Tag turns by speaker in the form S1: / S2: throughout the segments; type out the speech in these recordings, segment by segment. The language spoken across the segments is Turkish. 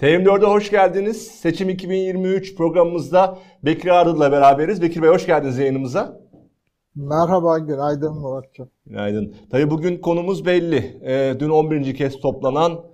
S1: TM4'e hoş geldiniz. Seçim 2023 programımızda Bekir Ardı'la beraberiz. Bekir Bey hoş geldiniz yayınımıza.
S2: Merhaba, günaydın Muratcığım.
S1: Günaydın. Tabii bugün konumuz belli. E, dün 11. kez toplanan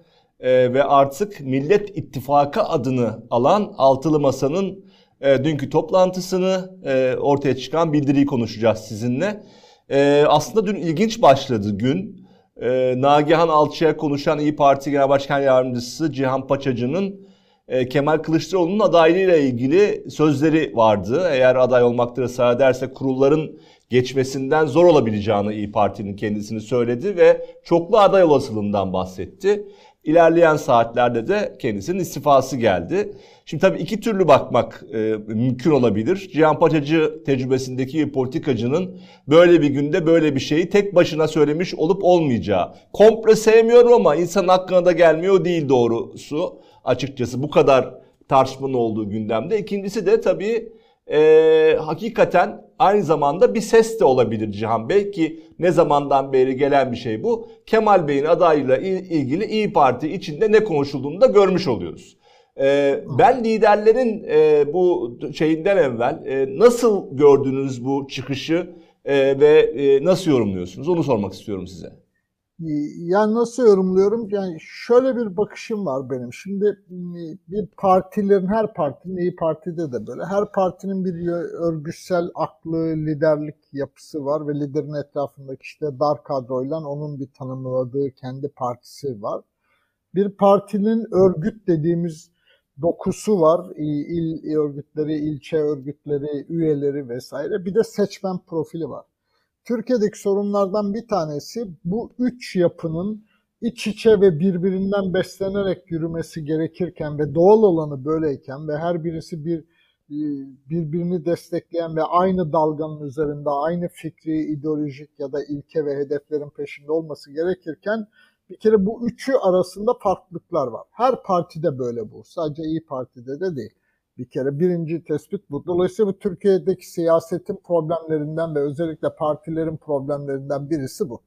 S1: e, ve artık Millet İttifakı adını alan Altılı Masa'nın e, dünkü toplantısını e, ortaya çıkan bildiriyi konuşacağız sizinle. E, aslında dün ilginç başladı gün e, Nagihan Alçı'ya konuşan İyi Parti Genel Başkan Yardımcısı Cihan Paçacı'nın e, Kemal Kılıçdaroğlu'nun adaylığıyla ilgili sözleri vardı. Eğer aday olmakta ısrar ederse kurulların geçmesinden zor olabileceğini İyi Parti'nin kendisini söyledi ve çoklu aday olasılığından bahsetti. İlerleyen saatlerde de kendisinin istifası geldi. Şimdi tabii iki türlü bakmak e, mümkün olabilir. Cihan Paçacı tecrübesindeki bir politikacının böyle bir günde böyle bir şeyi tek başına söylemiş olup olmayacağı. Komple sevmiyorum ama insan hakkına da gelmiyor değil doğrusu açıkçası bu kadar tartışmanın olduğu gündemde. İkincisi de tabii e, hakikaten aynı zamanda bir ses de olabilir Cihan Bey ki ne zamandan beri gelen bir şey bu. Kemal Bey'in adayıyla ilgili İyi Parti içinde ne konuşulduğunu da görmüş oluyoruz. E, ben liderlerin e, bu şeyinden evvel e, nasıl gördünüz bu çıkışı e, ve e, nasıl yorumluyorsunuz onu sormak istiyorum size.
S2: Yani nasıl yorumluyorum? Yani şöyle bir bakışım var benim. Şimdi bir partilerin, her partinin, iyi partide de böyle. Her partinin bir örgütsel aklı, liderlik yapısı var ve liderin etrafındaki işte dar kadroyla onun bir tanımladığı kendi partisi var. Bir partinin örgüt dediğimiz dokusu var. İl, il örgütleri, ilçe örgütleri, üyeleri vesaire. Bir de seçmen profili var. Türkiye'deki sorunlardan bir tanesi bu üç yapının iç içe ve birbirinden beslenerek yürümesi gerekirken ve doğal olanı böyleyken ve her birisi bir e, birbirini destekleyen ve aynı dalganın üzerinde aynı fikri, ideolojik ya da ilke ve hedeflerin peşinde olması gerekirken bir kere bu üçü arasında farklılıklar var. Her partide böyle bu. Sadece İyi Parti'de de değil. Bir kere birinci tespit bu. Dolayısıyla bu Türkiye'deki siyasetin problemlerinden ve özellikle partilerin problemlerinden birisi bu.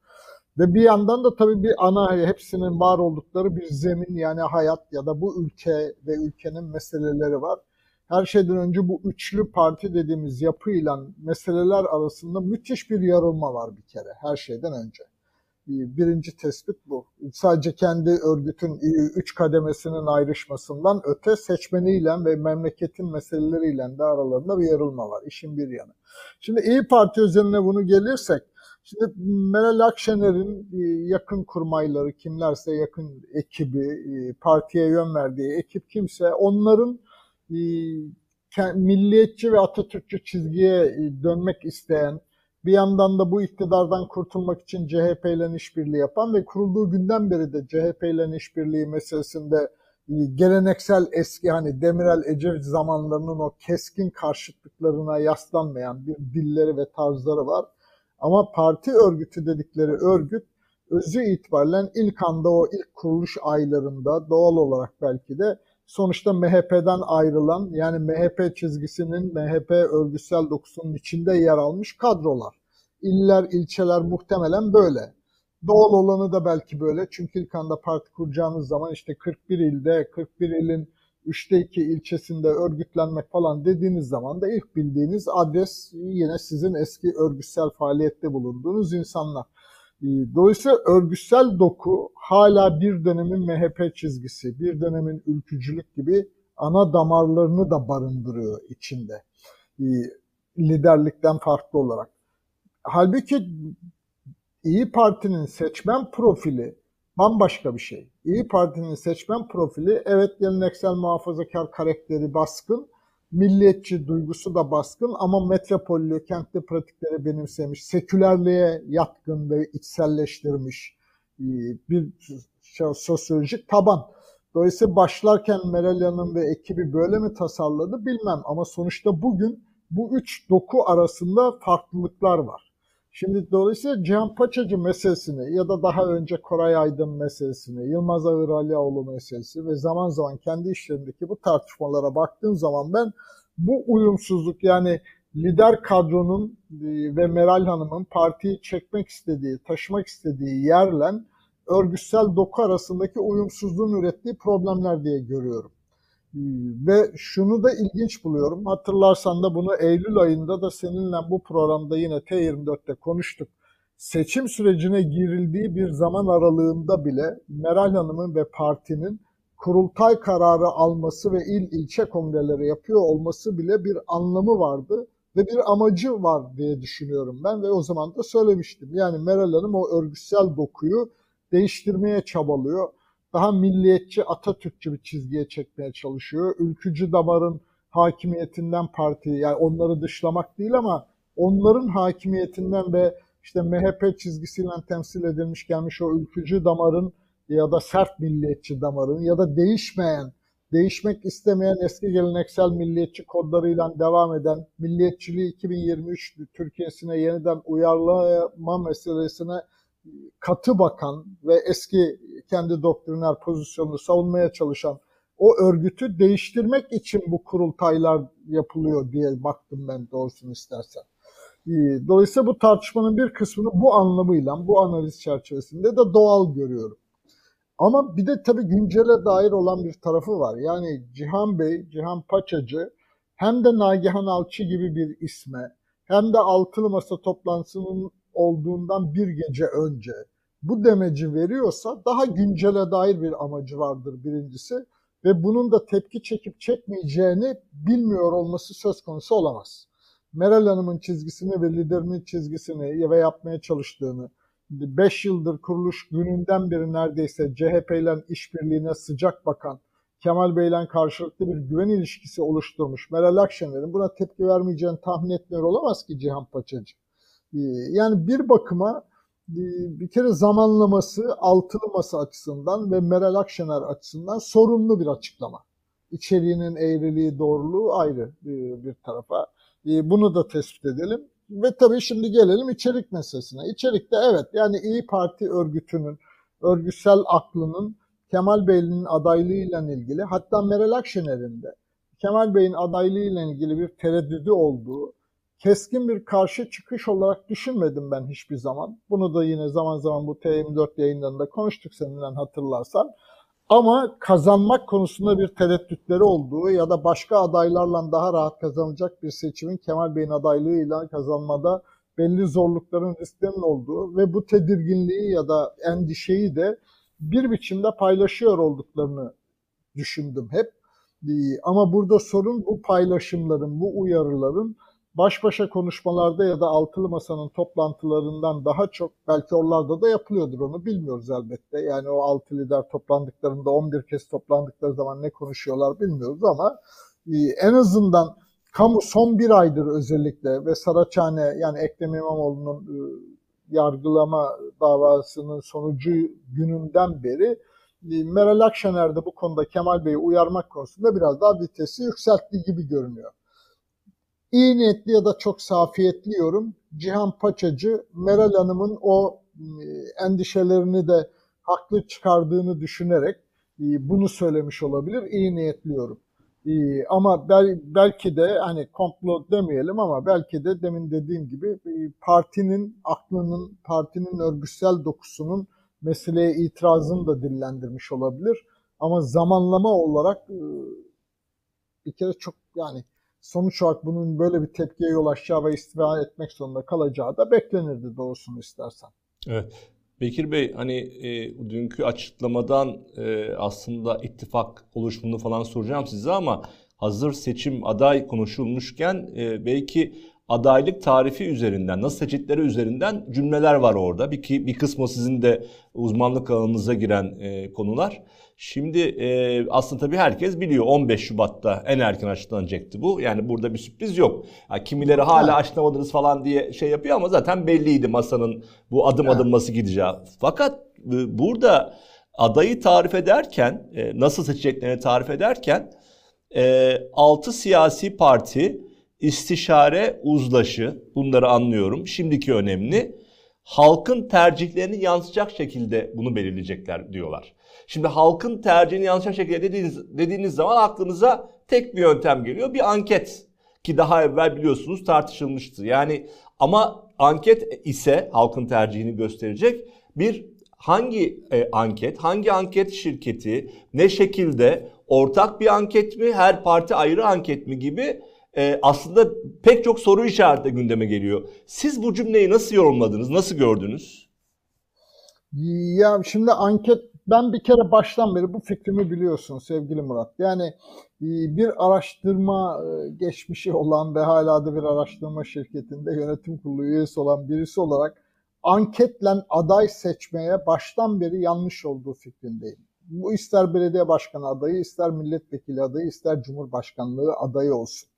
S2: Ve bir yandan da tabii bir ana hepsinin var oldukları bir zemin yani hayat ya da bu ülke ve ülkenin meseleleri var. Her şeyden önce bu üçlü parti dediğimiz yapıyla meseleler arasında müthiş bir yarılma var bir kere her şeyden önce. Birinci tespit bu. Sadece kendi örgütün üç kademesinin ayrışmasından öte seçmeniyle ve memleketin meseleleriyle de aralarında bir yarılma var. İşin bir yanı. Şimdi İyi Parti özeline bunu gelirsek, şimdi Meral Akşener'in e, yakın kurmayları, kimlerse yakın ekibi, e, partiye yön verdiği ekip kimse onların e, milliyetçi ve Atatürkçü çizgiye dönmek isteyen, bir yandan da bu iktidardan kurtulmak için CHP ile işbirliği yapan ve kurulduğu günden beri de CHP ile işbirliği meselesinde e, geleneksel eski hani Demirel Ecevit zamanlarının o keskin karşıtlıklarına yaslanmayan bir dilleri ve tarzları var. Ama parti örgütü dedikleri örgüt özü itibariyle ilk anda o ilk kuruluş aylarında doğal olarak belki de sonuçta MHP'den ayrılan yani MHP çizgisinin MHP örgütsel dokusunun içinde yer almış kadrolar. İller, ilçeler muhtemelen böyle. Doğal olanı da belki böyle. Çünkü ilk anda parti kuracağınız zaman işte 41 ilde, 41 ilin 3'te 2 ilçesinde örgütlenmek falan dediğiniz zaman da ilk bildiğiniz adres yine sizin eski örgütsel faaliyette bulunduğunuz insanlar. Ee, dolayısıyla örgütsel doku hala bir dönemin MHP çizgisi, bir dönemin ülkücülük gibi ana damarlarını da barındırıyor içinde. Ee, liderlikten farklı olarak. Halbuki İyi Parti'nin seçmen profili bambaşka bir şey. İyi Parti'nin seçmen profili evet geleneksel muhafazakar karakteri baskın milliyetçi duygusu da baskın ama metropollü kentli pratikleri benimsemiş, sekülerliğe yatkın ve içselleştirmiş e, bir sosyolojik taban. Dolayısıyla başlarken Meral Hanım ve ekibi böyle mi tasarladı bilmem ama sonuçta bugün bu üç doku arasında farklılıklar var. Şimdi dolayısıyla Cihan Paçacı meselesini ya da daha önce Koray Aydın meselesini, Yılmaz Ağır Alioğlu meselesi ve zaman zaman kendi işlerindeki bu tartışmalara baktığım zaman ben bu uyumsuzluk yani lider kadronun e, ve Meral Hanım'ın partiyi çekmek istediği, taşımak istediği yerle örgütsel doku arasındaki uyumsuzluğun ürettiği problemler diye görüyorum. Ve şunu da ilginç buluyorum. Hatırlarsan da bunu Eylül ayında da seninle bu programda yine T24'te konuştuk. Seçim sürecine girildiği bir zaman aralığında bile Meral Hanım'ın ve partinin kurultay kararı alması ve il ilçe kongreleri yapıyor olması bile bir anlamı vardı ve bir amacı var diye düşünüyorum ben ve o zaman da söylemiştim. Yani Meral Hanım o örgütsel dokuyu değiştirmeye çabalıyor. Daha milliyetçi, Atatürkçü bir çizgiye çekmeye çalışıyor. Ülkücü damarın hakimiyetinden partiyi, yani onları dışlamak değil ama onların hakimiyetinden ve işte MHP çizgisiyle temsil edilmiş gelmiş o ülkücü damarın ya da sert milliyetçi damarın ya da değişmeyen, değişmek istemeyen eski geleneksel milliyetçi kodlarıyla devam eden milliyetçiliği 2023 Türkiye'sine yeniden uyarlama meselesine katı bakan ve eski kendi doktriner pozisyonunu savunmaya çalışan o örgütü değiştirmek için bu kurultaylar yapılıyor diye baktım ben doğrusunu istersen. Dolayısıyla bu tartışmanın bir kısmını bu anlamıyla, bu analiz çerçevesinde de doğal görüyorum. Ama bir de tabii güncele dair olan bir tarafı var. Yani Cihan Bey, Cihan Paçacı hem de Nagihan Alçı gibi bir isme hem de Altılı Masa toplantısının olduğundan bir gece önce bu demeci veriyorsa daha güncele dair bir amacı vardır birincisi ve bunun da tepki çekip çekmeyeceğini bilmiyor olması söz konusu olamaz. Meral Hanım'ın çizgisini ve liderinin çizgisini ve yapmaya çalıştığını 5 yıldır kuruluş gününden beri neredeyse CHP ile işbirliğine sıcak bakan Kemal Bey'le karşılıklı bir güven ilişkisi oluşturmuş Meral Akşener'in buna tepki vermeyeceğini tahmin etmiyor olamaz ki Cihan Paçacı. Ee, yani bir bakıma e, bir kere zamanlaması altılı masa açısından ve Meral Akşener açısından sorunlu bir açıklama. İçeriğinin eğriliği, doğruluğu ayrı e, bir tarafa. E, bunu da tespit edelim. Ve tabii şimdi gelelim içerik meselesine. İçerikte evet yani İyi Parti örgütünün, örgütsel aklının Kemal Bey'in adaylığıyla ilgili hatta Meral Akşener'in de Kemal Bey'in adaylığıyla ilgili bir tereddüdü olduğu keskin bir karşı çıkış olarak düşünmedim ben hiçbir zaman. Bunu da yine zaman zaman bu T24 yayınlarında konuştuk seninle hatırlarsan. Ama kazanmak konusunda bir tereddütleri olduğu ya da başka adaylarla daha rahat kazanacak bir seçimin Kemal Bey'in adaylığıyla kazanmada belli zorlukların, risklerin olduğu ve bu tedirginliği ya da endişeyi de bir biçimde paylaşıyor olduklarını düşündüm hep. Ama burada sorun bu paylaşımların, bu uyarıların baş başa konuşmalarda ya da altılı masanın toplantılarından daha çok belki oralarda da yapılıyordur onu bilmiyoruz elbette. Yani o altı lider toplandıklarında 11 kez toplandıkları zaman ne konuşuyorlar bilmiyoruz ama e, en azından kamu son bir aydır özellikle ve Saraçhane yani Ekrem İmamoğlu'nun e, yargılama davasının sonucu gününden beri e, Meral Akşener de bu konuda Kemal Bey'i uyarmak konusunda biraz daha vitesi yükselttiği gibi görünüyor iyi niyetli ya da çok safiyetli yorum Cihan Paçacı Meral Hanım'ın o e, endişelerini de haklı çıkardığını düşünerek e, bunu söylemiş olabilir. İyi niyetli yorum. E, ama bel, belki de hani komplo demeyelim ama belki de demin dediğim gibi partinin aklının, partinin örgütsel dokusunun meseleye itirazını da dillendirmiş olabilir. Ama zamanlama olarak bir kere çok yani sonuç olarak bunun böyle bir tepkiye yol açacağı ve istifa etmek zorunda kalacağı da beklenirdi doğrusunu istersen.
S1: Evet. Bekir Bey hani e, dünkü açıklamadan e, aslında ittifak oluşumunu falan soracağım size ama hazır seçim aday konuşulmuşken e, belki adaylık tarifi üzerinden, nasıl seçitleri üzerinden cümleler var orada. Bir, bir kısmı sizin de uzmanlık alanınıza giren e, konular. Şimdi e, aslında tabii herkes biliyor 15 Şubat'ta en erken açıklanacaktı bu. Yani burada bir sürpriz yok. Yani kimileri hala evet. açıklamadınız falan diye şey yapıyor ama zaten belliydi masanın bu adım adım nasıl gideceği. Fakat e, burada adayı tarif ederken, e, nasıl seçeceklerini tarif ederken e, 6 siyasi parti istişare, uzlaşı bunları anlıyorum. Şimdiki önemli. Halkın tercihlerini yansıtacak şekilde bunu belirleyecekler diyorlar. Şimdi halkın tercihini yansıtacak şekilde dediğiniz, dediğiniz zaman aklınıza tek bir yöntem geliyor. Bir anket ki daha evvel biliyorsunuz tartışılmıştı. Yani ama anket ise halkın tercihini gösterecek bir hangi e, anket, hangi anket şirketi, ne şekilde ortak bir anket mi, her parti ayrı anket mi gibi e, aslında pek çok soru işareti gündeme geliyor. Siz bu cümleyi nasıl yorumladınız, nasıl gördünüz?
S2: Ya şimdi anket ben bir kere baştan beri bu fikrimi biliyorsun sevgili Murat. Yani e, bir araştırma e, geçmişi olan ve hala da bir araştırma şirketinde yönetim kurulu üyesi olan birisi olarak anketle aday seçmeye baştan beri yanlış olduğu fikrindeyim. Bu ister belediye başkanı adayı, ister milletvekili adayı, ister cumhurbaşkanlığı adayı olsun.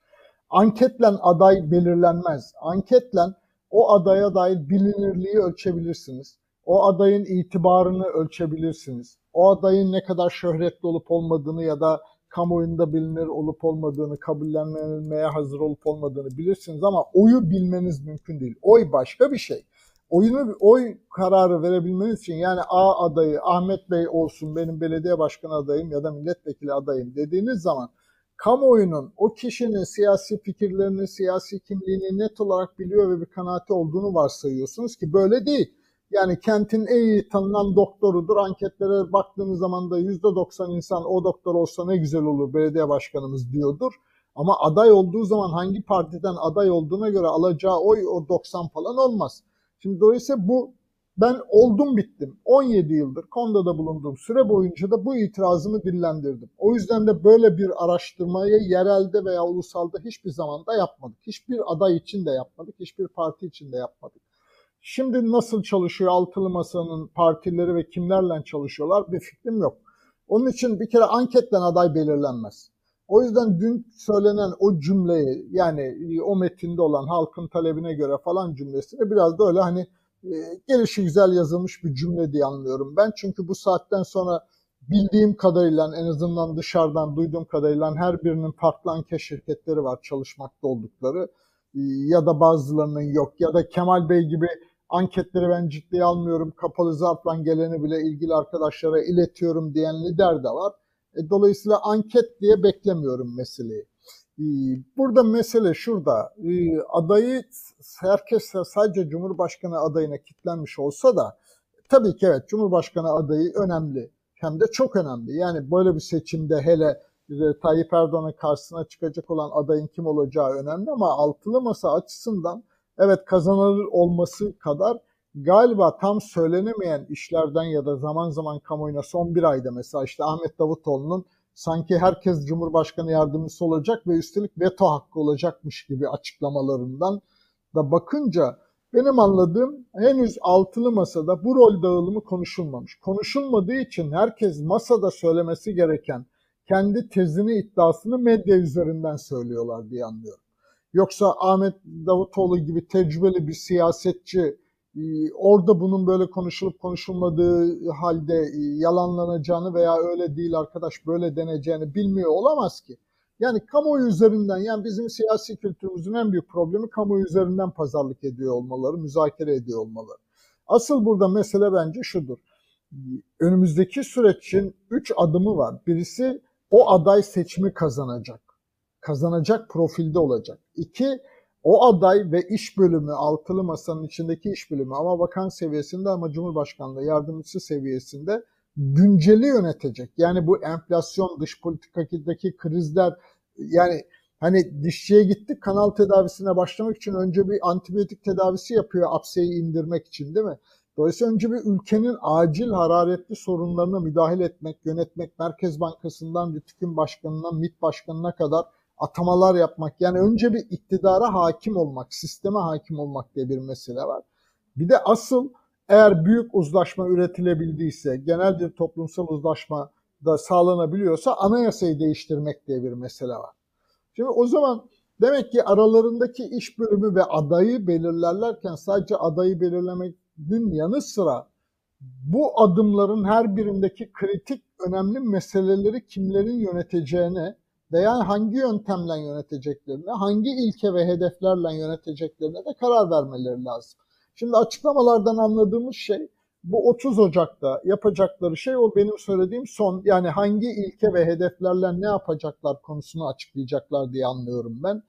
S2: Anketle aday belirlenmez. Anketle o adaya dair bilinirliği ölçebilirsiniz. O adayın itibarını ölçebilirsiniz. O adayın ne kadar şöhretli olup olmadığını ya da kamuoyunda bilinir olup olmadığını, kabullenmeye hazır olup olmadığını bilirsiniz ama oyu bilmeniz mümkün değil. Oy başka bir şey. Oyunu oy kararı verebilmeniz için yani A adayı Ahmet Bey olsun benim belediye başkanı adayım ya da milletvekili adayım dediğiniz zaman kamuoyunun o kişinin siyasi fikirlerini, siyasi kimliğini net olarak biliyor ve bir kanaati olduğunu varsayıyorsunuz ki böyle değil. Yani kentin en iyi tanınan doktorudur. Anketlere baktığınız zaman da %90 insan o doktor olsa ne güzel olur belediye başkanımız diyordur. Ama aday olduğu zaman hangi partiden aday olduğuna göre alacağı oy o 90 falan olmaz. Şimdi dolayısıyla bu ben oldum bittim. 17 yıldır Konda'da bulunduğum süre boyunca da bu itirazımı dillendirdim. O yüzden de böyle bir araştırmayı yerelde veya ulusalda hiçbir zaman da yapmadık. Hiçbir aday için de yapmadık, hiçbir parti için de yapmadık. Şimdi nasıl çalışıyor altılı masanın partileri ve kimlerle çalışıyorlar bir fikrim yok. Onun için bir kere anketten aday belirlenmez. O yüzden dün söylenen o cümleyi yani o metinde olan halkın talebine göre falan cümlesini biraz da öyle hani gelişi güzel yazılmış bir cümle diye anlıyorum ben. Çünkü bu saatten sonra bildiğim kadarıyla en azından dışarıdan duyduğum kadarıyla her birinin farklı anket şirketleri var çalışmakta oldukları e, ya da bazılarının yok ya da Kemal Bey gibi anketleri ben ciddiye almıyorum kapalı zarfla geleni bile ilgili arkadaşlara iletiyorum diyen lider de var. E, dolayısıyla anket diye beklemiyorum meseleyi. E, burada mesele şurada. E, adayı herkes sadece Cumhurbaşkanı adayına kitlenmiş olsa da tabii ki evet Cumhurbaşkanı adayı önemli. Hem de çok önemli. Yani böyle bir seçimde hele Tayyip Erdoğan'ın karşısına çıkacak olan adayın kim olacağı önemli ama altılı masa açısından evet kazanılır olması kadar galiba tam söylenemeyen işlerden ya da zaman zaman kamuoyuna son bir ayda mesela işte Ahmet Davutoğlu'nun sanki herkes Cumhurbaşkanı yardımcısı olacak ve üstelik veto hakkı olacakmış gibi açıklamalarından da bakınca benim anladığım henüz altılı masada bu rol dağılımı konuşulmamış. Konuşulmadığı için herkes masada söylemesi gereken kendi tezini iddiasını medya üzerinden söylüyorlar diye anlıyorum. Yoksa Ahmet Davutoğlu gibi tecrübeli bir siyasetçi orada bunun böyle konuşulup konuşulmadığı halde e, yalanlanacağını veya öyle değil arkadaş böyle deneceğini bilmiyor olamaz ki. Yani kamuoyu üzerinden yani bizim siyasi kültürümüzün en büyük problemi kamuoyu üzerinden pazarlık ediyor olmaları, müzakere ediyor olmaları. Asıl burada mesele bence şudur. Önümüzdeki sürecin üç adımı var. Birisi o aday seçimi kazanacak. Kazanacak profilde olacak. İki, o aday ve iş bölümü, altılı masanın içindeki iş bölümü ama bakan seviyesinde ama Cumhurbaşkanlığı yardımcısı seviyesinde günceli yönetecek. Yani bu enflasyon, dış politikadaki krizler yani hani dişçiye gittik kanal tedavisine başlamak için önce bir antibiyotik tedavisi yapıyor apseyi indirmek için değil mi? Dolayısıyla önce bir ülkenin acil hararetli sorunlarına müdahale etmek, yönetmek, Merkez Bankası'ndan TÜİK'in başkanına, MİT başkanına kadar atamalar yapmak. Yani önce bir iktidara hakim olmak, sisteme hakim olmak diye bir mesele var. Bir de asıl eğer büyük uzlaşma üretilebildiyse, genel bir toplumsal uzlaşma da sağlanabiliyorsa anayasayı değiştirmek diye bir mesele var. Şimdi o zaman demek ki aralarındaki iş bölümü ve adayı belirlerlerken sadece adayı belirlemenin yanı sıra bu adımların her birindeki kritik önemli meseleleri kimlerin yöneteceğine veya hangi yöntemle yöneteceklerine, hangi ilke ve hedeflerle yöneteceklerine de karar vermeleri lazım. Şimdi açıklamalardan anladığımız şey bu 30 Ocak'ta yapacakları şey o benim söylediğim son yani hangi ilke ve hedeflerle ne yapacaklar konusunu açıklayacaklar diye anlıyorum ben.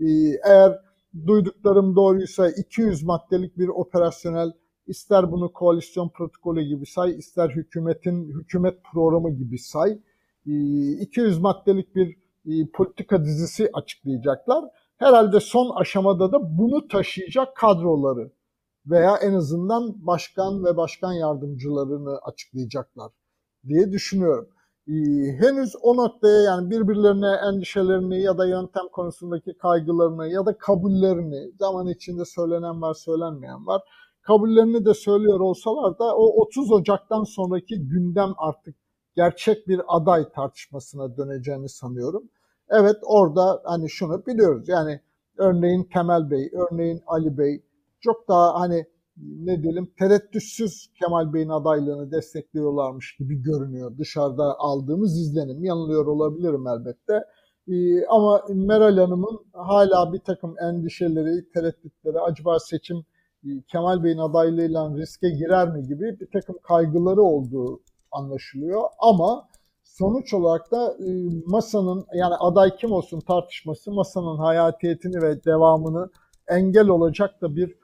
S2: Ee, eğer duyduklarım doğruysa 200 maddelik bir operasyonel ister bunu koalisyon protokolü gibi say, ister hükümetin hükümet programı gibi say. 200 maddelik bir politika dizisi açıklayacaklar. Herhalde son aşamada da bunu taşıyacak kadroları veya en azından başkan ve başkan yardımcılarını açıklayacaklar diye düşünüyorum. Ee, henüz o noktaya yani birbirlerine endişelerini ya da yöntem konusundaki kaygılarını ya da kabullerini zaman içinde söylenen var söylenmeyen var. Kabullerini de söylüyor olsalar da o 30 Ocak'tan sonraki gündem artık gerçek bir aday tartışmasına döneceğini sanıyorum. Evet orada hani şunu biliyoruz yani örneğin Temel Bey, örneğin Ali Bey çok daha hani ne diyelim tereddütsüz Kemal Bey'in adaylığını destekliyorlarmış gibi görünüyor dışarıda aldığımız izlenim. Yanılıyor olabilirim elbette. Ee, ama Meral Hanım'ın hala bir takım endişeleri, tereddütleri, acaba seçim e, Kemal Bey'in adaylığıyla riske girer mi gibi bir takım kaygıları olduğu anlaşılıyor. Ama sonuç olarak da e, masanın yani aday kim olsun tartışması masanın hayatiyetini ve devamını engel olacak da bir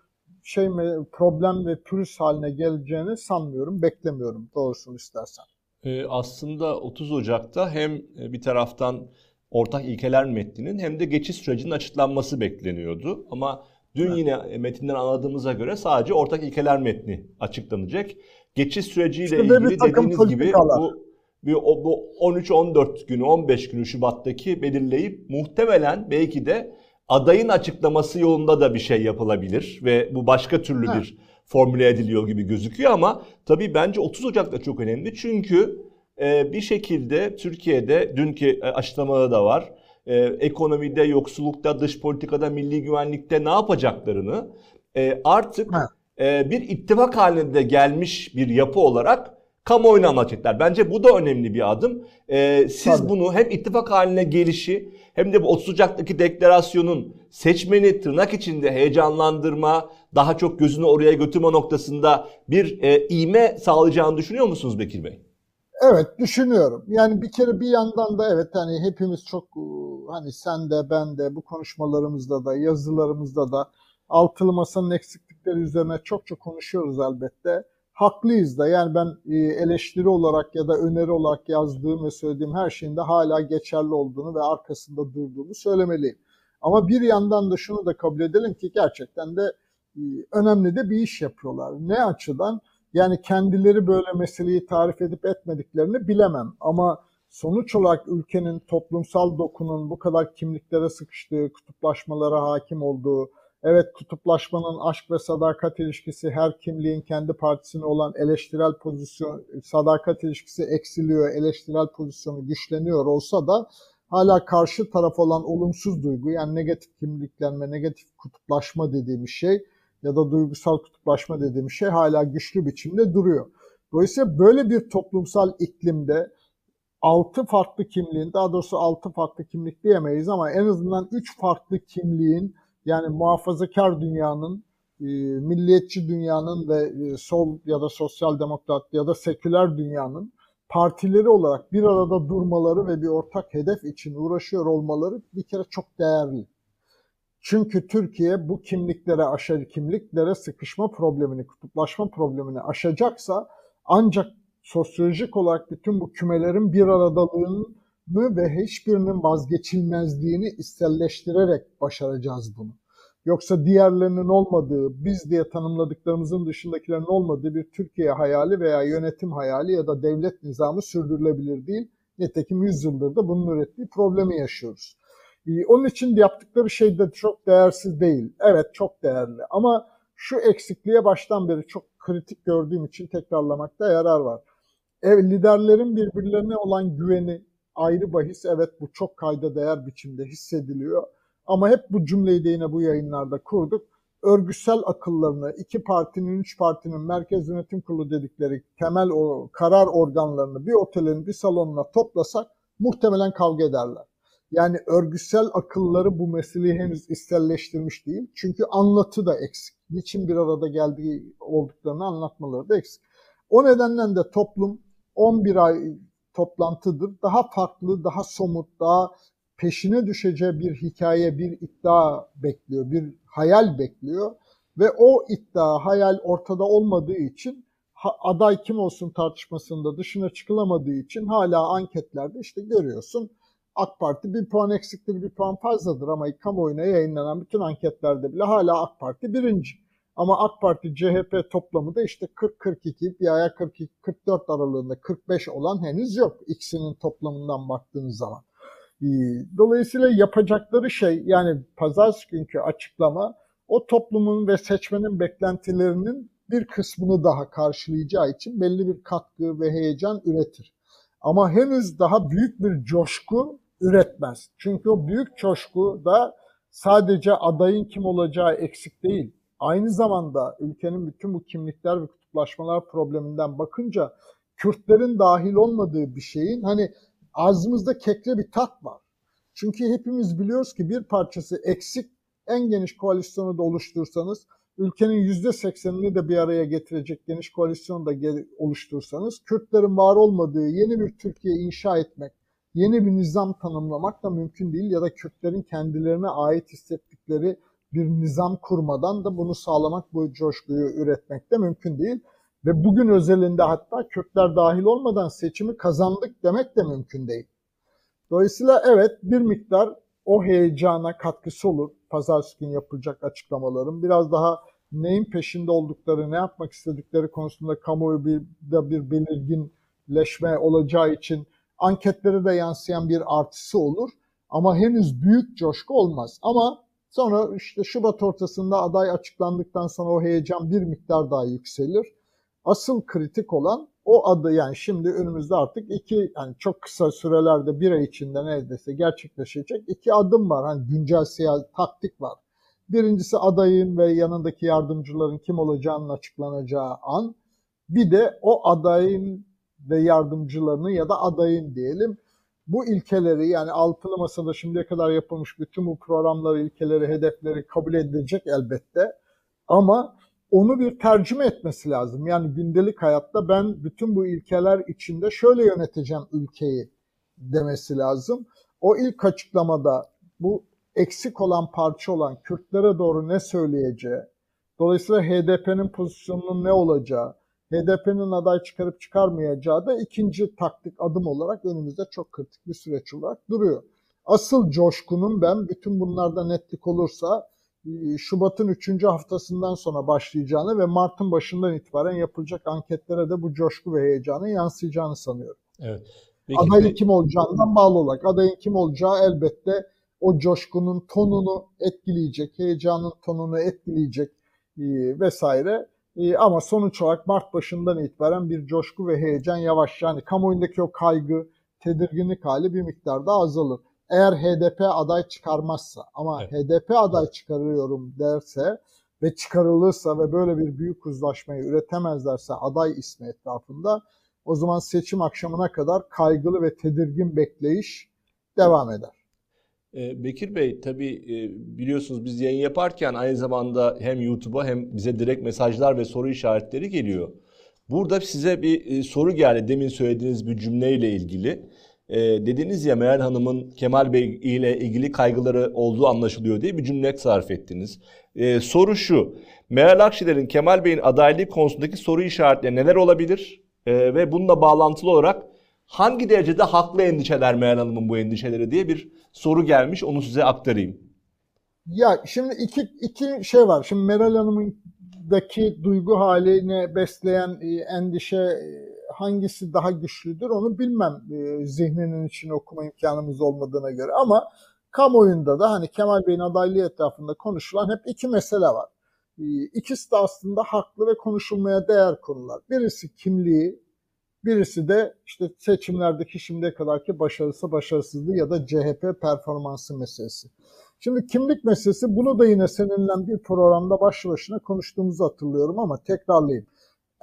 S2: şey mi problem ve pürüz haline geleceğini sanmıyorum, beklemiyorum doğrusunu istersen.
S1: Ee, aslında 30 Ocak'ta hem e, bir taraftan ortak ilkeler metninin hem de geçiş sürecinin açıklanması bekleniyordu. Ama dün evet. yine e, metinden anladığımıza göre sadece ortak ilkeler metni açıklanacak. Geçiş süreciyle işte ilgili dediğiniz gibi bu bir, bu 13-14 günü 15 günü Şubat'taki belirleyip muhtemelen belki de adayın açıklaması yolunda da bir şey yapılabilir ve bu başka türlü ha. bir formüle ediliyor gibi gözüküyor ama tabii bence 30 Ocak da çok önemli. Çünkü e, bir şekilde Türkiye'de dünkü e, açıklamada da var. E, ekonomide, yoksullukta, dış politikada, milli güvenlikte ne yapacaklarını e, artık e, bir ittifak halinde gelmiş bir yapı olarak kamuoyuna anlatacaklar. Bence bu da önemli bir adım. Ee, siz Tabii. bunu hem ittifak haline gelişi hem de bu 30 Ocak'taki deklarasyonun seçmeni tırnak içinde heyecanlandırma, daha çok gözünü oraya götürme noktasında bir e, ivme sağlayacağını düşünüyor musunuz Bekir Bey?
S2: Evet düşünüyorum. Yani bir kere bir yandan da evet hani hepimiz çok e, hani sen de ben de bu konuşmalarımızda da yazılarımızda da altılı masanın eksiklikleri üzerine çok çok konuşuyoruz elbette haklıyız da yani ben e, eleştiri olarak ya da öneri olarak yazdığım ve söylediğim her şeyin de hala geçerli olduğunu ve arkasında durduğumu söylemeliyim. Ama bir yandan da şunu da kabul edelim ki gerçekten de e, önemli de bir iş yapıyorlar. Ne açıdan? Yani kendileri böyle meseleyi tarif edip etmediklerini bilemem. Ama sonuç olarak ülkenin toplumsal dokunun bu kadar kimliklere sıkıştığı, kutuplaşmalara hakim olduğu, Evet kutuplaşmanın aşk ve sadakat ilişkisi her kimliğin kendi partisine olan eleştirel pozisyon, sadakat ilişkisi eksiliyor, eleştirel pozisyonu güçleniyor olsa da hala karşı taraf olan olumsuz duygu yani negatif kimliklenme, negatif kutuplaşma dediğimiz şey ya da duygusal kutuplaşma dediğimiz şey hala güçlü biçimde duruyor. Dolayısıyla böyle bir toplumsal iklimde altı farklı kimliğin, daha doğrusu altı farklı kimlik diyemeyiz ama en azından üç farklı kimliğin yani muhafazakar dünyanın, e, milliyetçi dünyanın ve e, sol ya da sosyal demokrat ya da seküler dünyanın partileri olarak bir arada durmaları ve bir ortak hedef için uğraşıyor olmaları bir kere çok değerli. Çünkü Türkiye bu kimliklere aşağı kimliklere sıkışma problemini, kutuplaşma problemini aşacaksa ancak sosyolojik olarak bütün bu kümelerin bir aradalığını ve hiçbirinin vazgeçilmezliğini istelleştirerek başaracağız bunu. Yoksa diğerlerinin olmadığı, biz diye tanımladıklarımızın dışındakilerin olmadığı bir Türkiye hayali veya yönetim hayali ya da devlet nizamı sürdürülebilir değil. Nitekim 100 yıldır da bunun ürettiği problemi yaşıyoruz. Ee, onun için yaptıkları şey de çok değersiz değil. Evet çok değerli ama şu eksikliğe baştan beri çok kritik gördüğüm için tekrarlamakta yarar var. Ev liderlerin birbirlerine olan güveni ayrı bahis. Evet bu çok kayda değer biçimde hissediliyor ama hep bu cümleyi de yine bu yayınlarda kurduk. Örgütsel akıllarını, iki partinin, üç partinin merkez yönetim kurulu dedikleri temel o karar organlarını bir otelin bir salonuna toplasak muhtemelen kavga ederler. Yani örgütsel akılları bu meseleyi henüz isterleştirmiş değil. Çünkü anlatı da eksik. Niçin bir arada geldiği olduklarını anlatmaları da eksik. O nedenle de toplum 11 ay toplantıdır. Daha farklı, daha somut, daha peşine düşeceği bir hikaye, bir iddia bekliyor, bir hayal bekliyor. ve o iddia, hayal ortada olmadığı için aday kim olsun tartışmasında dışına çıkılamadığı için hala anketlerde işte görüyorsun AK Parti bir puan eksiktir, bir puan fazladır ama kamuoyuna yayınlanan bütün anketlerde bile hala AK Parti birinci. Ama AK Parti CHP toplamı da işte 40-42 bir aya 42-44 aralığında 45 olan henüz yok ikisinin toplamından baktığınız zaman. Ee, dolayısıyla yapacakları şey yani pazar günkü açıklama o toplumun ve seçmenin beklentilerinin bir kısmını daha karşılayacağı için belli bir katkı ve heyecan üretir. Ama henüz daha büyük bir coşku üretmez. Çünkü o büyük coşku da sadece adayın kim olacağı eksik değil. Aynı zamanda ülkenin bütün bu kimlikler ve kutuplaşmalar probleminden bakınca Kürtlerin dahil olmadığı bir şeyin hani ağzımızda kekle bir tat var. Çünkü hepimiz biliyoruz ki bir parçası eksik en geniş koalisyonu da oluştursanız ülkenin yüzde seksenini de bir araya getirecek geniş koalisyonu da oluştursanız Kürtlerin var olmadığı yeni bir Türkiye inşa etmek, yeni bir nizam tanımlamak da mümkün değil ya da Kürtlerin kendilerine ait hissettikleri bir nizam kurmadan da bunu sağlamak, bu coşkuyu üretmek de mümkün değil. Ve bugün özelinde hatta Kürtler dahil olmadan seçimi kazandık demek de mümkün değil. Dolayısıyla evet bir miktar o heyecana katkısı olur. Pazartesi gün yapılacak açıklamaların biraz daha neyin peşinde oldukları, ne yapmak istedikleri konusunda kamuoyu bir, de bir belirginleşme olacağı için anketlere de yansıyan bir artısı olur. Ama henüz büyük coşku olmaz. Ama sonra işte Şubat ortasında aday açıklandıktan sonra o heyecan bir miktar daha yükselir. Asıl kritik olan o adı yani şimdi önümüzde artık iki yani çok kısa sürelerde bir ay içinde neredeyse gerçekleşecek iki adım var. Hani güncel siyasi taktik var. Birincisi adayın ve yanındaki yardımcıların kim olacağının açıklanacağı an. Bir de o adayın ve yardımcılarının ya da adayın diyelim bu ilkeleri yani altılı masada şimdiye kadar yapılmış bütün bu programları, ilkeleri, hedefleri kabul edilecek elbette. Ama onu bir tercüme etmesi lazım. Yani gündelik hayatta ben bütün bu ilkeler içinde şöyle yöneteceğim ülkeyi demesi lazım. O ilk açıklamada bu eksik olan parça olan Kürtlere doğru ne söyleyeceği, dolayısıyla HDP'nin pozisyonunun ne olacağı, HDP'nin aday çıkarıp çıkarmayacağı da ikinci taktik adım olarak önümüzde çok kritik bir süreç olarak duruyor. Asıl coşkunun ben bütün bunlarda netlik olursa Şubat'ın 3. haftasından sonra başlayacağını ve Mart'ın başından itibaren yapılacak anketlere de bu coşku ve heyecanın yansıyacağını sanıyorum.
S1: Evet.
S2: Peki, adayın kim olacağından bağlı olarak. Adayın kim olacağı elbette o coşkunun tonunu etkileyecek, heyecanın tonunu etkileyecek e, vesaire. E, ama sonuç olarak Mart başından itibaren bir coşku ve heyecan yavaş yani kamuoyundaki o kaygı, tedirginlik hali bir miktarda azalır. Eğer HDP aday çıkarmazsa ama evet. HDP aday çıkarıyorum derse ve çıkarılırsa ve böyle bir büyük uzlaşmayı üretemezlerse aday ismi etrafında o zaman seçim akşamına kadar kaygılı ve tedirgin bekleyiş devam eder.
S1: Ee, Bekir Bey tabii e, biliyorsunuz biz yayın yaparken aynı zamanda hem YouTube'a hem bize direkt mesajlar ve soru işaretleri geliyor. Burada size bir e, soru geldi demin söylediğiniz bir cümleyle ilgili. E, dediniz ya Meral Hanım'ın Kemal Bey ile ilgili kaygıları olduğu anlaşılıyor diye bir cümle sarf ettiniz. soru şu, Meral Akşener'in Kemal Bey'in adaylığı konusundaki soru işaretleri neler olabilir? ve bununla bağlantılı olarak hangi derecede haklı endişeler Meral Hanım'ın bu endişeleri diye bir soru gelmiş. Onu size aktarayım.
S2: Ya şimdi iki, iki şey var. Şimdi Meral Hanım'daki duygu haline besleyen e, endişe e, hangisi daha güçlüdür onu bilmem e, zihninin içine okuma imkanımız olmadığına göre ama kamuoyunda da hani Kemal Bey'in adaylığı etrafında konuşulan hep iki mesele var. İkisi de aslında haklı ve konuşulmaya değer konular. Birisi kimliği, Birisi de işte seçimlerdeki şimdiye kadarki başarısı başarısızlığı ya da CHP performansı meselesi. Şimdi kimlik meselesi bunu da yine seninle bir programda başlı başına konuştuğumuzu hatırlıyorum ama tekrarlayayım.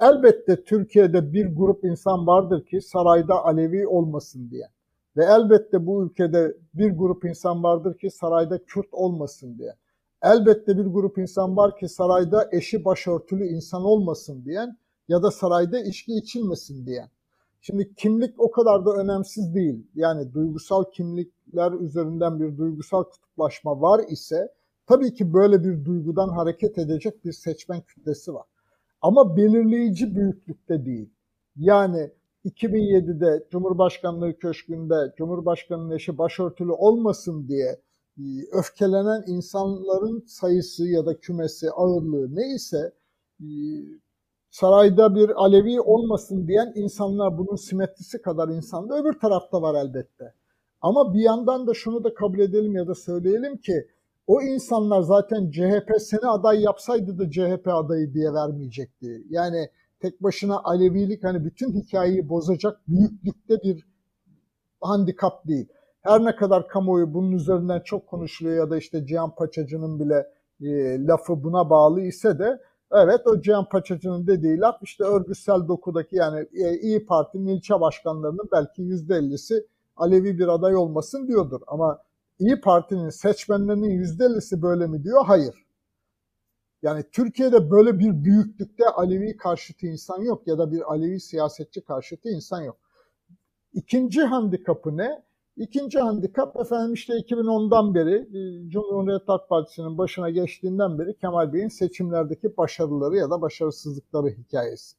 S2: Elbette Türkiye'de bir grup insan vardır ki sarayda Alevi olmasın diye. Ve elbette bu ülkede bir grup insan vardır ki sarayda Kürt olmasın diye. Elbette bir grup insan var ki sarayda eşi başörtülü insan olmasın diyen ya da sarayda içki içilmesin diyen. Şimdi kimlik o kadar da önemsiz değil. Yani duygusal kimlikler üzerinden bir duygusal kutuplaşma var ise Tabii ki böyle bir duygudan hareket edecek bir seçmen kütlesi var. Ama belirleyici büyüklükte değil. Yani 2007'de Cumhurbaşkanlığı Köşkü'nde Cumhurbaşkanı'nın eşi başörtülü olmasın diye e, öfkelenen insanların sayısı ya da kümesi, ağırlığı neyse e, sarayda bir Alevi olmasın diyen insanlar bunun simetrisi kadar insan da öbür tarafta var elbette. Ama bir yandan da şunu da kabul edelim ya da söyleyelim ki o insanlar zaten CHP seni aday yapsaydı da CHP adayı diye vermeyecekti. Yani tek başına Alevilik hani bütün hikayeyi bozacak büyüklükte bir handikap değil. Her ne kadar kamuoyu bunun üzerinden çok konuşuluyor ya da işte Cihan Paçacı'nın bile e, lafı buna bağlı ise de evet o Cihan Paçacı'nın dediği laf işte örgütsel dokudaki yani e, İyi Parti'nin ilçe başkanlarının belki yüzde ellisi Alevi bir aday olmasın diyordur. Ama İyi Parti'nin seçmenlerinin yüzde ellisi böyle mi diyor? Hayır. Yani Türkiye'de böyle bir büyüklükte Alevi karşıtı insan yok ya da bir Alevi siyasetçi karşıtı insan yok. İkinci handikapı ne? İkinci handikap efendim işte 2010'dan beri e, Cumhuriyet Halk Partisi'nin başına geçtiğinden beri Kemal Bey'in seçimlerdeki başarıları ya da başarısızlıkları hikayesi.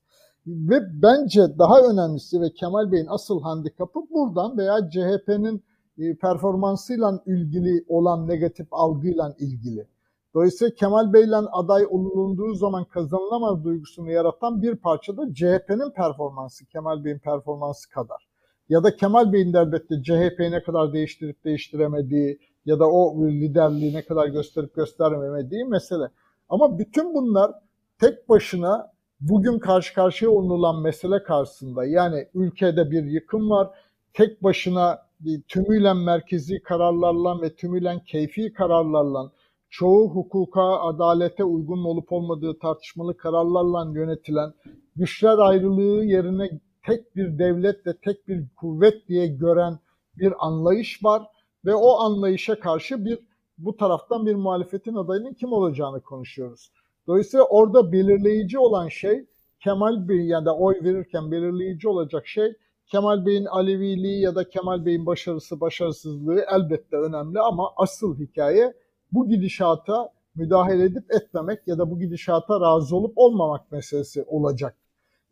S2: Ve bence daha önemlisi ve Kemal Bey'in asıl handikapı buradan veya CHP'nin e, performansıyla ilgili olan negatif algıyla ilgili. Dolayısıyla Kemal Bey'le aday olunduğu zaman kazanılamaz duygusunu yaratan bir parça da CHP'nin performansı, Kemal Bey'in performansı kadar. Ya da Kemal Bey'in de elbette CHP'yi ne kadar değiştirip değiştiremediği ya da o liderliği ne kadar gösterip göstermemediği mesele. Ama bütün bunlar tek başına bugün karşı karşıya olunan mesele karşısında yani ülkede bir yıkım var. Tek başına tümüyle merkezi kararlarla ve tümüyle keyfi kararlarla çoğu hukuka, adalete uygun olup olmadığı tartışmalı kararlarla yönetilen güçler ayrılığı yerine tek bir devlet ve tek bir kuvvet diye gören bir anlayış var ve o anlayışa karşı bir bu taraftan bir muhalefetin adayının kim olacağını konuşuyoruz. Dolayısıyla orada belirleyici olan şey Kemal Bey yani oy verirken belirleyici olacak şey Kemal Bey'in Aleviliği ya da Kemal Bey'in başarısı başarısızlığı elbette önemli ama asıl hikaye bu gidişata müdahale edip etmemek ya da bu gidişata razı olup olmamak meselesi olacak.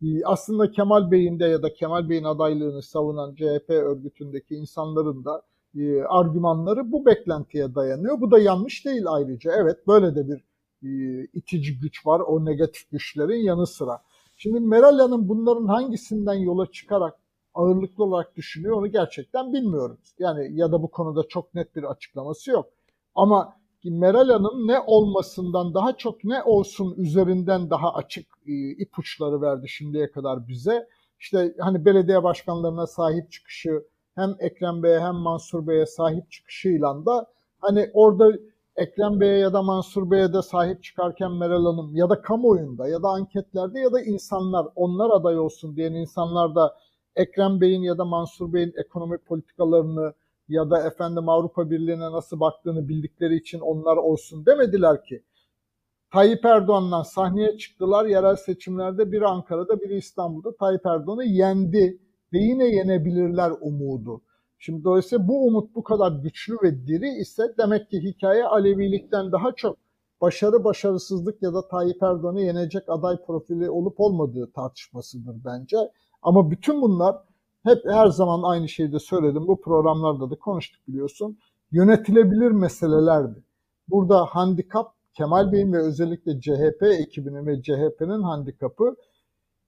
S2: Ee, aslında Kemal Bey'in de ya da Kemal Bey'in adaylığını savunan CHP örgütündeki insanların da e, argümanları bu beklentiye dayanıyor. Bu da yanlış değil ayrıca. Evet böyle de bir e, itici güç var o negatif güçlerin yanı sıra. Şimdi Meral Hanım bunların hangisinden yola çıkarak ağırlıklı olarak düşünüyor onu gerçekten bilmiyoruz. Yani ya da bu konuda çok net bir açıklaması yok. Ama Meral Hanım ne olmasından daha çok ne olsun üzerinden daha açık e, ipuçları verdi şimdiye kadar bize. İşte hani belediye başkanlarına sahip çıkışı hem Ekrem Bey'e hem Mansur Bey'e sahip çıkışıyla da hani orada Ekrem Bey'e ya da Mansur Bey'e de sahip çıkarken Meral Hanım ya da kamuoyunda ya da anketlerde ya da insanlar onlar aday olsun diyen insanlar da Ekrem Bey'in ya da Mansur Bey'in ekonomik politikalarını ya da efendim Avrupa Birliği'ne nasıl baktığını bildikleri için onlar olsun demediler ki. Tayyip Erdoğan'dan sahneye çıktılar yerel seçimlerde biri Ankara'da biri İstanbul'da Tayyip Erdoğan'ı yendi ve yine yenebilirler umudu. Şimdi dolayısıyla bu umut bu kadar güçlü ve diri ise demek ki hikaye Alevilikten daha çok başarı başarısızlık ya da Tayyip Erdoğan'ı yenecek aday profili olup olmadığı tartışmasıdır bence. Ama bütün bunlar hep her zaman aynı şeyi de söyledim. Bu programlarda da konuştuk biliyorsun. Yönetilebilir meselelerdi. Burada handikap Kemal Bey'in ve özellikle CHP ekibinin ve CHP'nin handikapı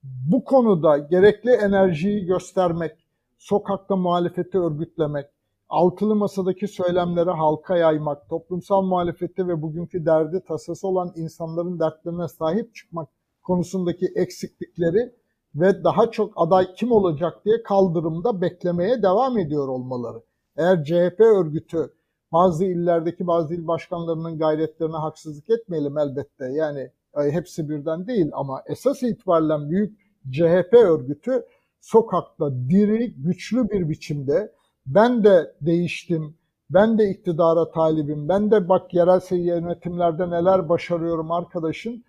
S2: bu konuda gerekli enerjiyi göstermek, sokakta muhalefeti örgütlemek, altılı masadaki söylemleri halka yaymak, toplumsal muhalefeti ve bugünkü derdi tasası olan insanların dertlerine sahip çıkmak konusundaki eksiklikleri ve daha çok aday kim olacak diye kaldırımda beklemeye devam ediyor olmaları. Eğer CHP örgütü bazı illerdeki bazı il başkanlarının gayretlerine haksızlık etmeyelim elbette. Yani hepsi birden değil ama esas itibariyle büyük CHP örgütü sokakta diri, güçlü bir biçimde ben de değiştim, ben de iktidara talibim, ben de bak yerel yönetimlerde neler başarıyorum arkadaşın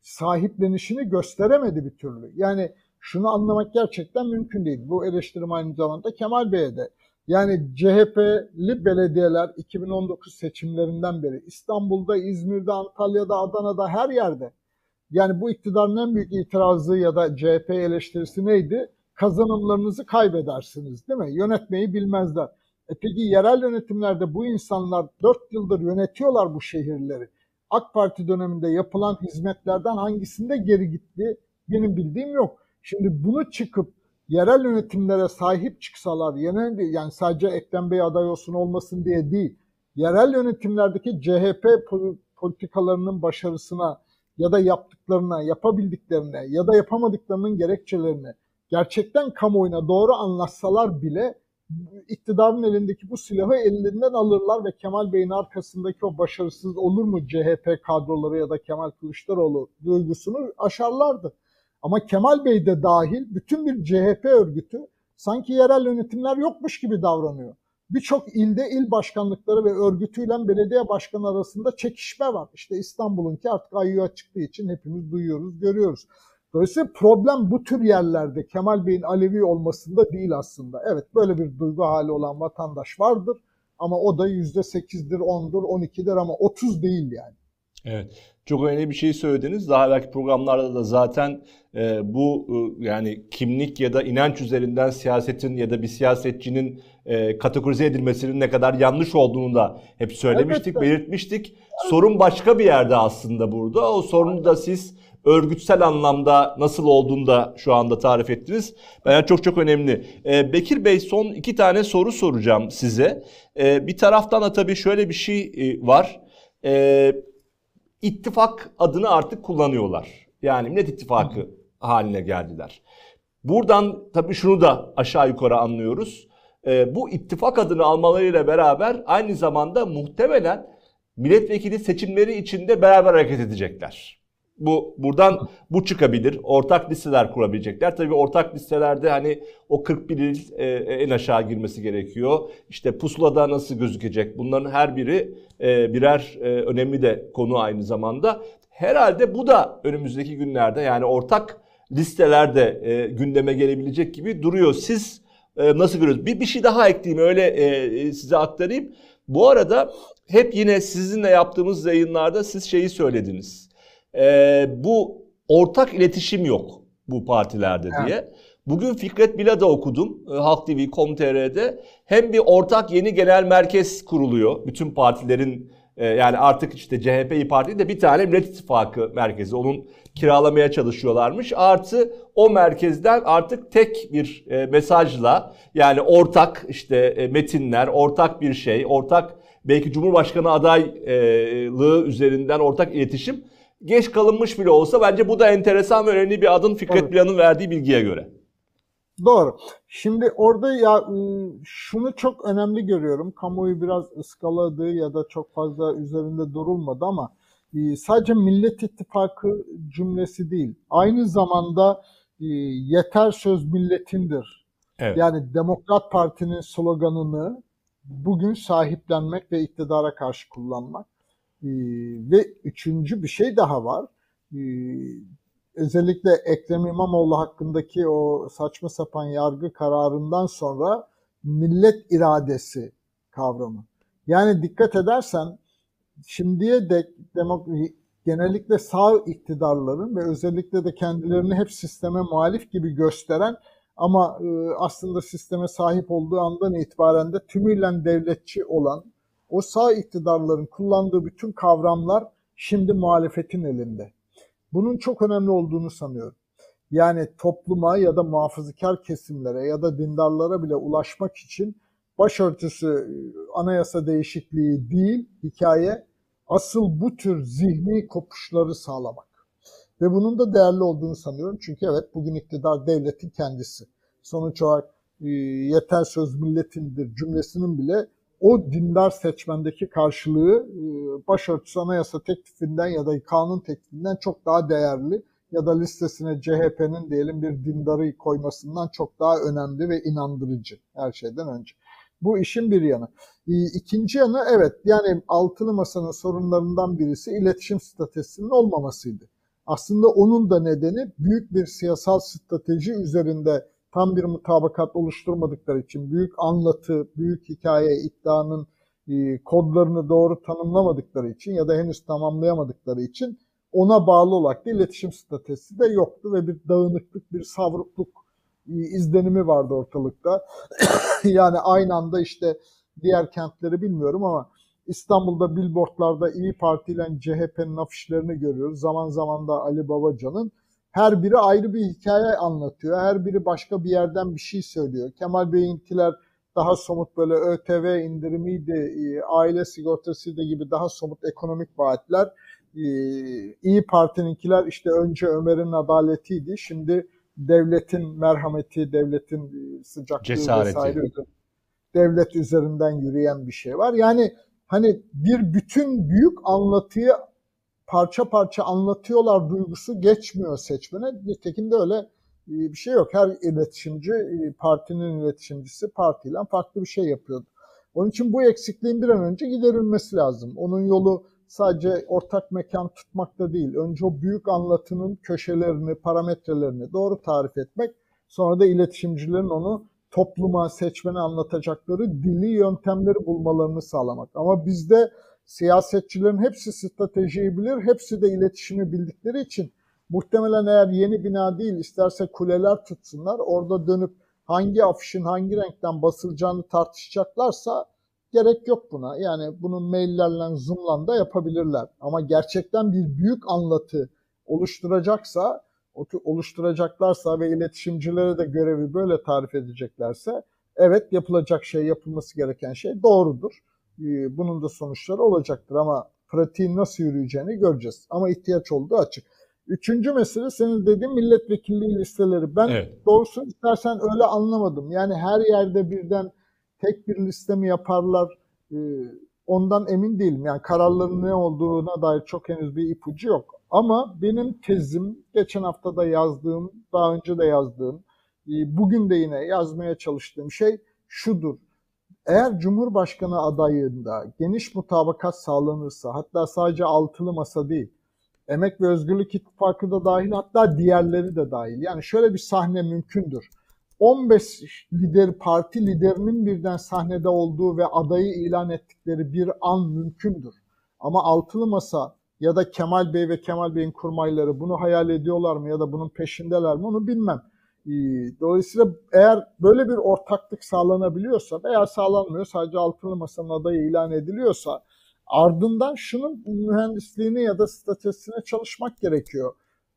S2: sahiplenişini gösteremedi bir türlü. Yani şunu anlamak gerçekten mümkün değil. Bu eleştirim aynı zamanda Kemal Bey'e de Yani CHP'li belediyeler 2019 seçimlerinden beri İstanbul'da, İzmir'de, Antalya'da, Adana'da her yerde yani bu iktidarın en büyük itirazı ya da CHP eleştirisi neydi? Kazanımlarınızı kaybedersiniz değil mi? Yönetmeyi bilmezler. E peki yerel yönetimlerde bu insanlar 4 yıldır yönetiyorlar bu şehirleri. AK Parti döneminde yapılan hizmetlerden hangisinde geri gitti benim bildiğim yok. Şimdi bunu çıkıp yerel yönetimlere sahip çıksalar yani sadece Ekrem Bey aday olsun olmasın diye değil. Yerel yönetimlerdeki CHP politikalarının başarısına ya da yaptıklarına, yapabildiklerine ya da yapamadıklarının gerekçelerini gerçekten kamuoyuna doğru anlatsalar bile iktidarın elindeki bu silahı ellerinden alırlar ve Kemal Bey'in arkasındaki o başarısız olur mu CHP kadroları ya da Kemal Kılıçdaroğlu duygusunu aşarlardı. Ama Kemal Bey de dahil bütün bir CHP örgütü sanki yerel yönetimler yokmuş gibi davranıyor. Birçok ilde il başkanlıkları ve örgütüyle belediye başkanı arasında çekişme var. İşte İstanbul'unki artık ayyuğa çıktığı için hepimiz duyuyoruz, görüyoruz. Dolayısıyla problem bu tür yerlerde Kemal Bey'in Alevi olmasında değil aslında. Evet böyle bir duygu hali olan vatandaş vardır ama o da %8'dir, 10'dur, 12'dir ama 30 değil yani.
S1: Evet. Çok önemli bir şey söylediniz. Daha belki programlarda da zaten e, bu e, yani kimlik ya da inanç üzerinden siyasetin ya da bir siyasetçinin e, kategorize edilmesinin ne kadar yanlış olduğunu da hep söylemiştik, Elbette. belirtmiştik. Sorun başka bir yerde aslında burada. O sorunu da siz örgütsel anlamda nasıl olduğunu da şu anda tarif ettiniz. Bence çok çok önemli. Ee, Bekir Bey son iki tane soru soracağım size. Ee, bir taraftan da tabii şöyle bir şey e, var. Ee, ittifak adını artık kullanıyorlar. Yani Millet İttifakı haline geldiler. Buradan tabii şunu da aşağı yukarı anlıyoruz. Ee, bu ittifak adını almalarıyla beraber aynı zamanda muhtemelen milletvekili seçimleri içinde beraber hareket edecekler. Bu buradan bu çıkabilir. Ortak listeler kurabilecekler. Tabii ortak listelerde hani o 41 il e, en aşağı girmesi gerekiyor. İşte pusulada nasıl gözükecek? Bunların her biri e, birer e, önemli de konu aynı zamanda. Herhalde bu da önümüzdeki günlerde yani ortak listelerde e, gündeme gelebilecek gibi duruyor. Siz e, nasıl görüyorsunuz? Bir, bir şey daha ekleyeyim öyle e, size aktarayım. Bu arada hep yine sizinle yaptığımız yayınlarda siz şeyi söylediniz e, bu ortak iletişim yok bu partilerde diye. Evet. Bugün Fikret Bila'da okudum e, Halk TV Com.tr'de. Hem bir ortak yeni genel merkez kuruluyor. Bütün partilerin e, yani artık işte CHP İYİ Parti de bir tane Millet İttifakı merkezi. Onun kiralamaya çalışıyorlarmış. Artı o merkezden artık tek bir e, mesajla yani ortak işte metinler, ortak bir şey, ortak belki Cumhurbaşkanı adaylığı üzerinden ortak iletişim geç kalınmış bile olsa bence bu da enteresan ve önemli bir adın Fikret evet. Bilan'ın verdiği bilgiye göre.
S2: Doğru. Şimdi orada ya ıı, şunu çok önemli görüyorum. Kamuoyu biraz ıskaladı ya da çok fazla üzerinde durulmadı ama ıı, sadece Millet İttifakı cümlesi değil. Aynı zamanda ıı, yeter söz milletindir. Evet. Yani Demokrat Parti'nin sloganını bugün sahiplenmek ve iktidara karşı kullanmak. Ee, ve üçüncü bir şey daha var. Ee, özellikle Ekrem İmamoğlu hakkındaki o saçma sapan yargı kararından sonra millet iradesi kavramı. Yani dikkat edersen şimdiye dek demok- genellikle sağ iktidarların ve özellikle de kendilerini hep sisteme muhalif gibi gösteren ama e, aslında sisteme sahip olduğu andan itibaren de tümüyle devletçi olan o sağ iktidarların kullandığı bütün kavramlar şimdi muhalefetin elinde. Bunun çok önemli olduğunu sanıyorum. Yani topluma ya da muhafazakar kesimlere ya da dindarlara bile ulaşmak için başörtüsü anayasa değişikliği değil hikaye asıl bu tür zihni kopuşları sağlamak. Ve bunun da değerli olduğunu sanıyorum. Çünkü evet bugün iktidar devletin kendisi. Sonuç olarak yeter söz milletindir cümlesinin bile o dindar seçmendeki karşılığı e, başörtüsü anayasa teklifinden ya da kanun teklifinden çok daha değerli ya da listesine CHP'nin diyelim bir dindarı koymasından çok daha önemli ve inandırıcı her şeyden önce. Bu işin bir yanı. E, ikinci yanı evet yani altılı masanın sorunlarından birisi iletişim stratejisinin olmamasıydı. Aslında onun da nedeni büyük bir siyasal strateji üzerinde tam bir mutabakat oluşturmadıkları için, büyük anlatı, büyük hikaye, iddianın e, kodlarını doğru tanımlamadıkları için ya da henüz tamamlayamadıkları için ona bağlı olarak da iletişim stratejisi de yoktu ve bir dağınıklık, bir savrukluk e, izlenimi vardı ortalıkta. yani aynı anda işte diğer kentleri bilmiyorum ama İstanbul'da billboardlarda İyi Parti ile CHP'nin afişlerini görüyoruz. Zaman zaman da Ali Babacan'ın. Her biri ayrı bir hikaye anlatıyor. Her biri başka bir yerden bir şey söylüyor. Kemal Bey'inkiler daha somut böyle ÖTV indirimiydi, e, aile sigortasıydı gibi daha somut ekonomik vaatler. E, İyi Parti'ninkiler işte önce Ömer'in adaletiydi. Şimdi devletin merhameti, devletin e, sıcaklığı
S1: Cesareti.
S2: vesaire devlet üzerinden yürüyen bir şey var. Yani hani bir bütün büyük anlatıyı parça parça anlatıyorlar duygusu geçmiyor seçmene. Nitekim de öyle e, bir şey yok. Her iletişimci e, partinin iletişimcisi partiyle farklı bir şey yapıyordu. Onun için bu eksikliğin bir an önce giderilmesi lazım. Onun yolu sadece ortak mekan tutmakta değil. Önce o büyük anlatının köşelerini, parametrelerini doğru tarif etmek. Sonra da iletişimcilerin onu topluma, seçmene anlatacakları dili, yöntemleri bulmalarını sağlamak. Ama bizde siyasetçilerin hepsi stratejiyi bilir, hepsi de iletişimi bildikleri için muhtemelen eğer yeni bina değil isterse kuleler tutsunlar, orada dönüp hangi afişin hangi renkten basılacağını tartışacaklarsa gerek yok buna. Yani bunu maillerle, zoom'la da yapabilirler. Ama gerçekten bir büyük anlatı oluşturacaksa oluşturacaklarsa ve iletişimcilere de görevi böyle tarif edeceklerse evet yapılacak şey, yapılması gereken şey doğrudur. Ee, bunun da sonuçları olacaktır ama pratiğin nasıl yürüyeceğini göreceğiz. Ama ihtiyaç olduğu açık. Üçüncü mesele senin dediğin milletvekilliği listeleri. Ben evet. doğrusu istersen öyle anlamadım. Yani her yerde birden tek bir liste mi yaparlar? Ee, ondan emin değilim. Yani kararların ne olduğuna dair çok henüz bir ipucu yok. Ama benim tezim, geçen hafta da yazdığım, daha önce de yazdığım, e, bugün de yine yazmaya çalıştığım şey şudur. Eğer Cumhurbaşkanı adayında geniş mutabakat sağlanırsa, hatta sadece altılı masa değil, Emek ve Özgürlük İttifakı da dahil, hatta diğerleri de dahil. Yani şöyle bir sahne mümkündür. 15 lider parti liderinin birden sahnede olduğu ve adayı ilan ettikleri bir an mümkündür. Ama altılı masa ya da Kemal Bey ve Kemal Bey'in kurmayları bunu hayal ediyorlar mı ya da bunun peşindeler mi onu bilmem. Ee, dolayısıyla eğer böyle bir ortaklık sağlanabiliyorsa veya sağlanmıyor sadece altılı masanın adayı ilan ediliyorsa ardından şunun mühendisliğini ya da statüsüne çalışmak gerekiyor.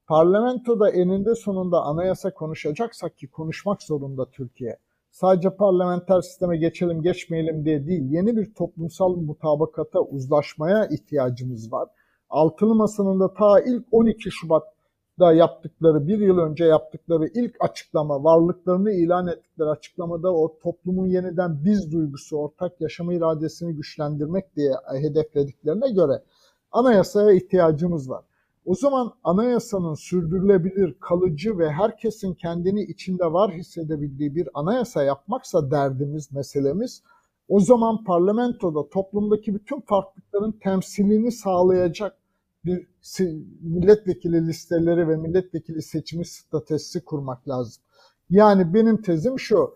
S2: Parlamentoda eninde sonunda anayasa konuşacaksak ki konuşmak zorunda Türkiye. Sadece parlamenter sisteme geçelim geçmeyelim diye değil, yeni bir toplumsal mutabakata, uzlaşmaya ihtiyacımız var. Altılı Masa'nın da ta ilk 12 Şubat'ta yaptıkları, bir yıl önce yaptıkları ilk açıklama, varlıklarını ilan ettikleri açıklamada o toplumun yeniden biz duygusu, ortak yaşama iradesini güçlendirmek diye hedeflediklerine göre anayasaya ihtiyacımız var. O zaman anayasanın sürdürülebilir, kalıcı ve herkesin kendini içinde var hissedebildiği bir anayasa yapmaksa derdimiz, meselemiz, o zaman parlamentoda toplumdaki bütün farklılıkların temsilini sağlayacak bir milletvekili listeleri ve milletvekili seçimi stratejisi kurmak lazım. Yani benim tezim şu,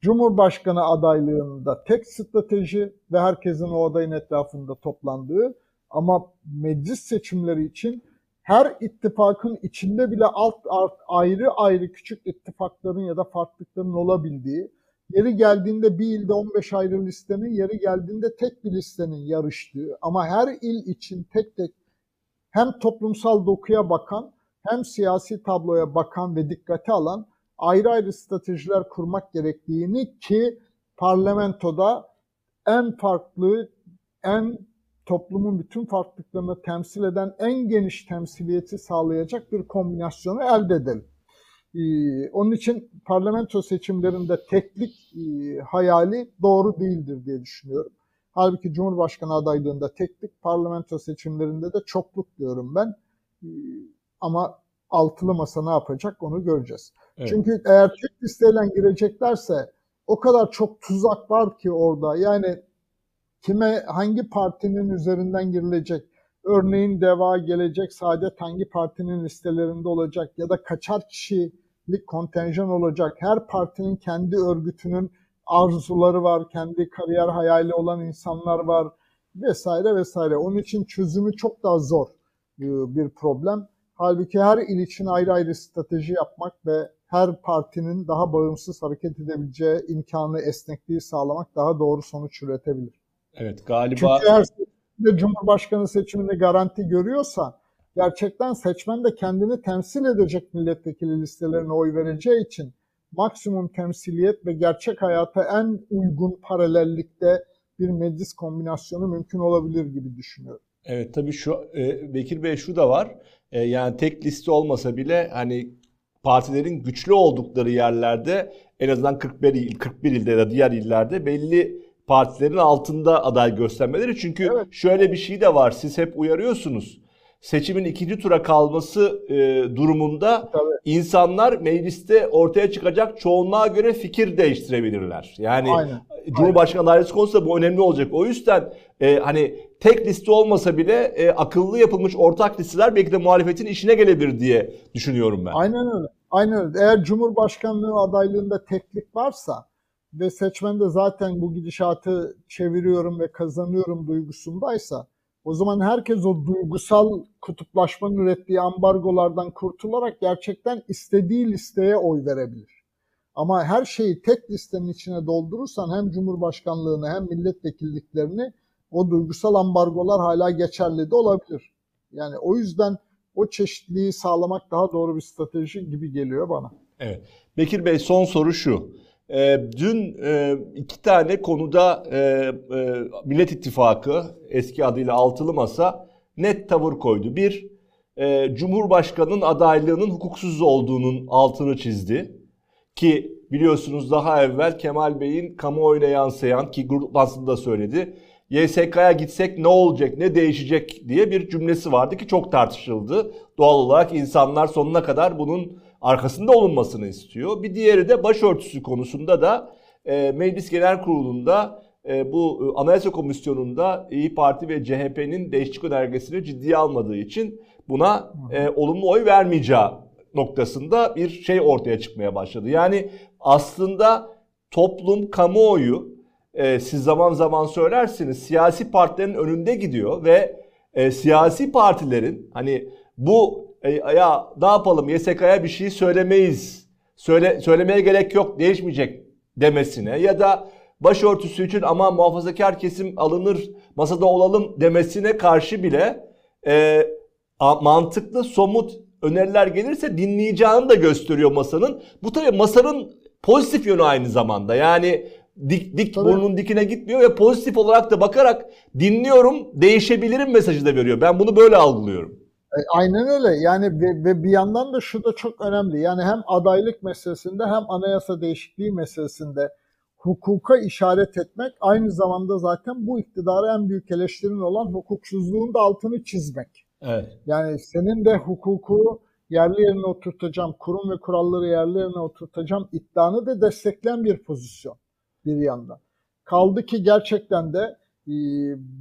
S2: Cumhurbaşkanı adaylığında tek strateji ve herkesin o adayın etrafında toplandığı ama meclis seçimleri için her ittifakın içinde bile alt, alt ayrı ayrı küçük ittifakların ya da farklılıkların olabildiği, yeri geldiğinde bir ilde 15 ayrı listenin, yeri geldiğinde tek bir listenin yarıştığı ama her il için tek tek hem toplumsal dokuya bakan hem siyasi tabloya bakan ve dikkate alan ayrı ayrı stratejiler kurmak gerektiğini ki parlamentoda en farklı, en toplumun bütün farklılıklarını temsil eden en geniş temsiliyeti sağlayacak bir kombinasyonu elde edelim. Ee, onun için parlamento seçimlerinde teklik e, hayali doğru değildir diye düşünüyorum. Halbuki Cumhurbaşkanı adaylığında teklik, parlamento seçimlerinde de çokluk diyorum ben. Ee, ama altılı masa ne yapacak onu göreceğiz. Evet. Çünkü eğer tek listeyle gireceklerse o kadar çok tuzak var ki orada. Yani kime hangi partinin üzerinden girilecek? Örneğin DEVA gelecek, Saadet hangi partinin listelerinde olacak ya da kaçar kişi çeşitlilik kontenjan olacak. Her partinin kendi örgütünün arzuları var, kendi kariyer hayali olan insanlar var vesaire vesaire. Onun için çözümü çok daha zor e, bir problem. Halbuki her il için ayrı ayrı strateji yapmak ve her partinin daha bağımsız hareket edebileceği imkanı, esnekliği sağlamak daha doğru sonuç üretebilir.
S1: Evet galiba...
S2: Çünkü eğer seçimde Cumhurbaşkanı seçiminde garanti görüyorsa gerçekten seçmen de kendini temsil edecek milletvekili listelerine oy vereceği için maksimum temsiliyet ve gerçek hayata en uygun paralellikte bir meclis kombinasyonu mümkün olabilir gibi düşünüyorum.
S1: Evet tabii şu e, Bekir Bey şu da var. E, yani tek liste olmasa bile hani partilerin güçlü oldukları yerlerde en azından 41 il, 41 ilde ya da diğer illerde belli partilerin altında aday göstermeleri. Çünkü evet. şöyle bir şey de var. Siz hep uyarıyorsunuz. Seçimin ikinci tura kalması e, durumunda Tabii. insanlar mecliste ortaya çıkacak çoğunluğa göre fikir değiştirebilirler. Yani Aynen. Cumhurbaşkanı dairesi konusunda bu önemli olacak. O yüzden e, hani tek liste olmasa bile e, akıllı yapılmış ortak listeler belki de muhalefetin işine gelebilir diye düşünüyorum ben.
S2: Aynen öyle. Aynen öyle. Eğer Cumhurbaşkanlığı adaylığında teklik varsa ve seçmen de zaten bu gidişatı çeviriyorum ve kazanıyorum duygusundaysa o zaman herkes o duygusal kutuplaşmanın ürettiği ambargolardan kurtularak gerçekten istediği listeye oy verebilir. Ama her şeyi tek listenin içine doldurursan hem Cumhurbaşkanlığını hem milletvekilliklerini o duygusal ambargolar hala geçerli de olabilir. Yani o yüzden o çeşitliliği sağlamak daha doğru bir strateji gibi geliyor bana.
S1: Evet. Bekir Bey son soru şu. E, dün e, iki tane konuda e, e, Millet İttifakı eski adıyla Altılı Masa net tavır koydu. Bir, e, Cumhurbaşkanı'nın adaylığının hukuksuz olduğunun altını çizdi. Ki biliyorsunuz daha evvel Kemal Bey'in kamuoyuna yansıyan ki grup basında söyledi. YSK'ya gitsek ne olacak, ne değişecek diye bir cümlesi vardı ki çok tartışıldı. Doğal olarak insanlar sonuna kadar bunun arkasında olunmasını istiyor. Bir diğeri de başörtüsü konusunda da e, Meclis Genel Kurulu'nda e, bu e, Anayasa Komisyonu'nda İyi Parti ve CHP'nin değişiklik önergesini ciddiye almadığı için buna e, olumlu oy vermeyeceği noktasında bir şey ortaya çıkmaya başladı. Yani aslında toplum, kamuoyu e, siz zaman zaman söylersiniz siyasi partilerin önünde gidiyor ve e, siyasi partilerin hani bu e, ya ne yapalım YSK'ya bir şey söylemeyiz. Söyle, söylemeye gerek yok değişmeyecek demesine ya da başörtüsü için ama muhafazakar kesim alınır masada olalım demesine karşı bile e, mantıklı somut öneriler gelirse dinleyeceğini de gösteriyor masanın. Bu tabii masanın pozitif yönü aynı zamanda. Yani dik dik tabii. burnun dikine gitmiyor ve pozitif olarak da bakarak dinliyorum, değişebilirim mesajı da veriyor. Ben bunu böyle algılıyorum.
S2: E, aynen öyle. Yani ve, ve bir yandan da şu da çok önemli. Yani hem adaylık meselesinde hem anayasa değişikliği meselesinde hukuka işaret etmek aynı zamanda zaten bu iktidara en büyük eleştirin olan hukuksuzluğun da altını çizmek.
S1: Evet.
S2: Yani senin de hukuku yerli yerine oturtacağım, kurum ve kuralları yerli yerine oturtacağım iddianı da destekleyen bir pozisyon bir yandan. Kaldı ki gerçekten de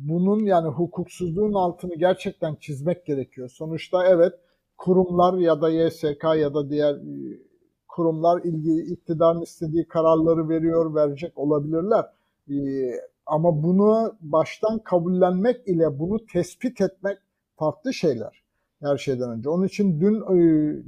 S2: bunun yani hukuksuzluğun altını gerçekten çizmek gerekiyor. Sonuçta evet kurumlar ya da YSK ya da diğer e, kurumlar ilgili iktidarın istediği kararları veriyor, verecek olabilirler. E, ama bunu baştan kabullenmek ile bunu tespit etmek farklı şeyler her şeyden önce. Onun için dün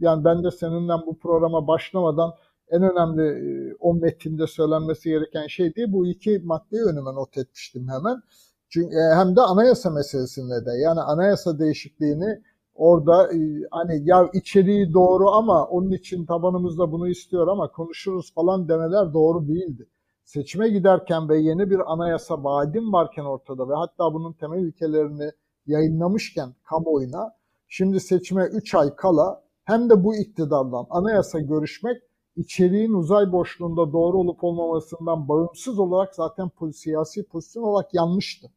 S2: yani ben de seninle bu programa başlamadan en önemli e, o metinde söylenmesi gereken şey değil. Bu iki maddeyi önüme not etmiştim hemen. Çünkü e, hem de anayasa meselesinde de yani anayasa değişikliğini orada e, hani ya içeriği doğru ama onun için tabanımızda bunu istiyor ama konuşuruz falan demeler doğru değildi. Seçime giderken ve yeni bir anayasa vaadim varken ortada ve hatta bunun temel ilkelerini yayınlamışken kamuoyuna şimdi seçime 3 ay kala hem de bu iktidardan anayasa görüşmek içeriğin uzay boşluğunda doğru olup olmamasından bağımsız olarak zaten siyasi pozisyon olarak yanlıştı.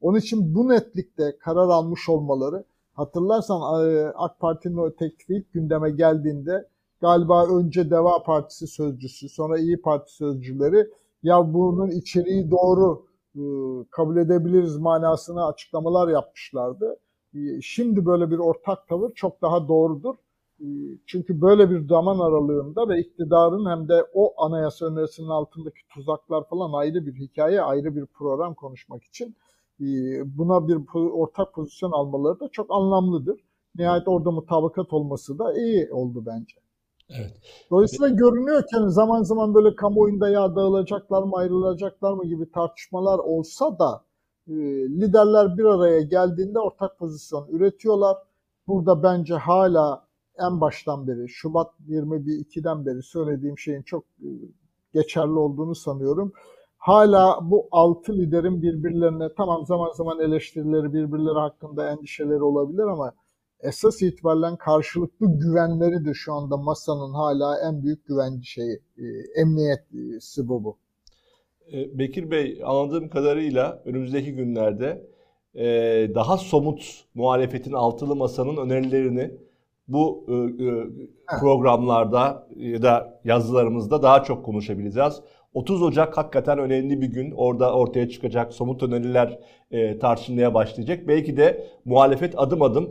S2: Onun için bu netlikte karar almış olmaları, hatırlarsan e, AK Parti'nin o teklifi ilk gündeme geldiğinde galiba önce Deva Partisi sözcüsü, sonra İyi Parti sözcüleri ya bunun içeriği doğru e, kabul edebiliriz manasına açıklamalar yapmışlardı. E, şimdi böyle bir ortak tavır çok daha doğrudur. E, Çünkü böyle bir zaman aralığında ve iktidarın hem de o anayasa önerisinin altındaki tuzaklar falan ayrı bir hikaye, ayrı bir program konuşmak için e, buna bir ortak pozisyon almaları da çok anlamlıdır. Nihayet orada mutabakat olması da iyi oldu bence.
S1: Evet.
S2: Dolayısıyla görünüyor ki hani zaman zaman böyle kamuoyunda ya dağılacaklar mı ayrılacaklar mı gibi tartışmalar olsa da e, liderler bir araya geldiğinde ortak pozisyon üretiyorlar. Burada bence hala en baştan beri Şubat 22'den beri söylediğim şeyin çok e, geçerli olduğunu sanıyorum. Hala bu altı liderin birbirlerine tamam zaman zaman eleştirileri birbirleri hakkında endişeleri olabilir ama esas itibaren karşılıklı güvenleridir şu anda masanın hala en büyük güvenci şeyi, e, emniyeti bu.
S1: E, Bekir Bey anladığım kadarıyla önümüzdeki günlerde daha somut muhalefetin altılı masanın önerilerini bu e, e, programlarda ya da yazılarımızda daha çok konuşabileceğiz. 30 Ocak hakikaten önemli bir gün. Orada ortaya çıkacak somut öneriler e, tartışılmaya başlayacak. Belki de muhalefet adım adım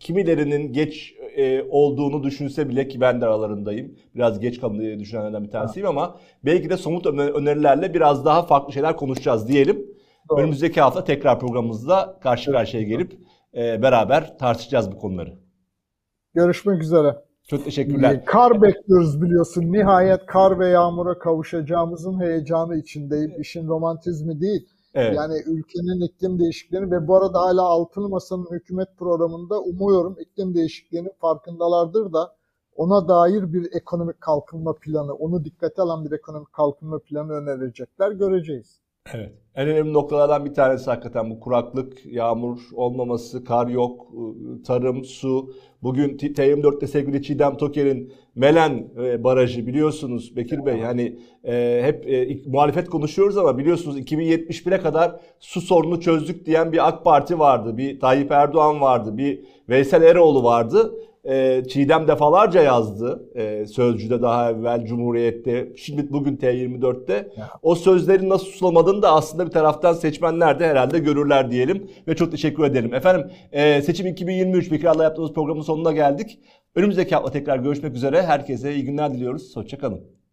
S1: kimilerinin geç e, olduğunu düşünse bile ki ben de aralarındayım. Biraz geç kalmayı düşünenlerden bir tanesiyim ama belki de somut öne- önerilerle biraz daha farklı şeyler konuşacağız diyelim.
S2: Doğru.
S1: Önümüzdeki hafta tekrar programımızda karşı karşıya gelip e, beraber tartışacağız bu konuları.
S2: Görüşmek üzere.
S1: Çok teşekkürler.
S2: Ee, Kar bekliyoruz biliyorsun. Nihayet kar ve yağmura kavuşacağımızın heyecanı içindeyim. İşin romantizmi değil.
S1: Evet.
S2: Yani ülkenin iklim değişikliğini ve bu arada hala Altılı Masa'nın hükümet programında umuyorum iklim değişikliğinin farkındalardır da ona dair bir ekonomik kalkınma planı, onu dikkate alan bir ekonomik kalkınma planı önerecekler. Göreceğiz.
S1: Evet. En önemli noktalardan bir tanesi hakikaten bu kuraklık, yağmur olmaması, kar yok, ıı, tarım, su. Bugün T- T24'te sevgili Çiğdem Toker'in Melen e, barajı biliyorsunuz Bekir Bey hani e, hep e, muhalefet konuşuyoruz ama biliyorsunuz 2071'e kadar su sorunu çözdük diyen bir AK Parti vardı, bir Tayyip Erdoğan vardı, bir Veysel Eroğlu vardı. E, Çiğdem defalarca yazdı e, Sözcü'de daha evvel Cumhuriyet'te şimdi bugün T24'te o sözlerin nasıl sulamadığını da aslında bir taraftan seçmenler de herhalde görürler diyelim ve çok teşekkür ederim. Efendim e, seçim 2023 Bekir'le yaptığımız programın sonuna geldik. Önümüzdeki hafta tekrar görüşmek üzere. Herkese iyi günler diliyoruz. Hoşçakalın.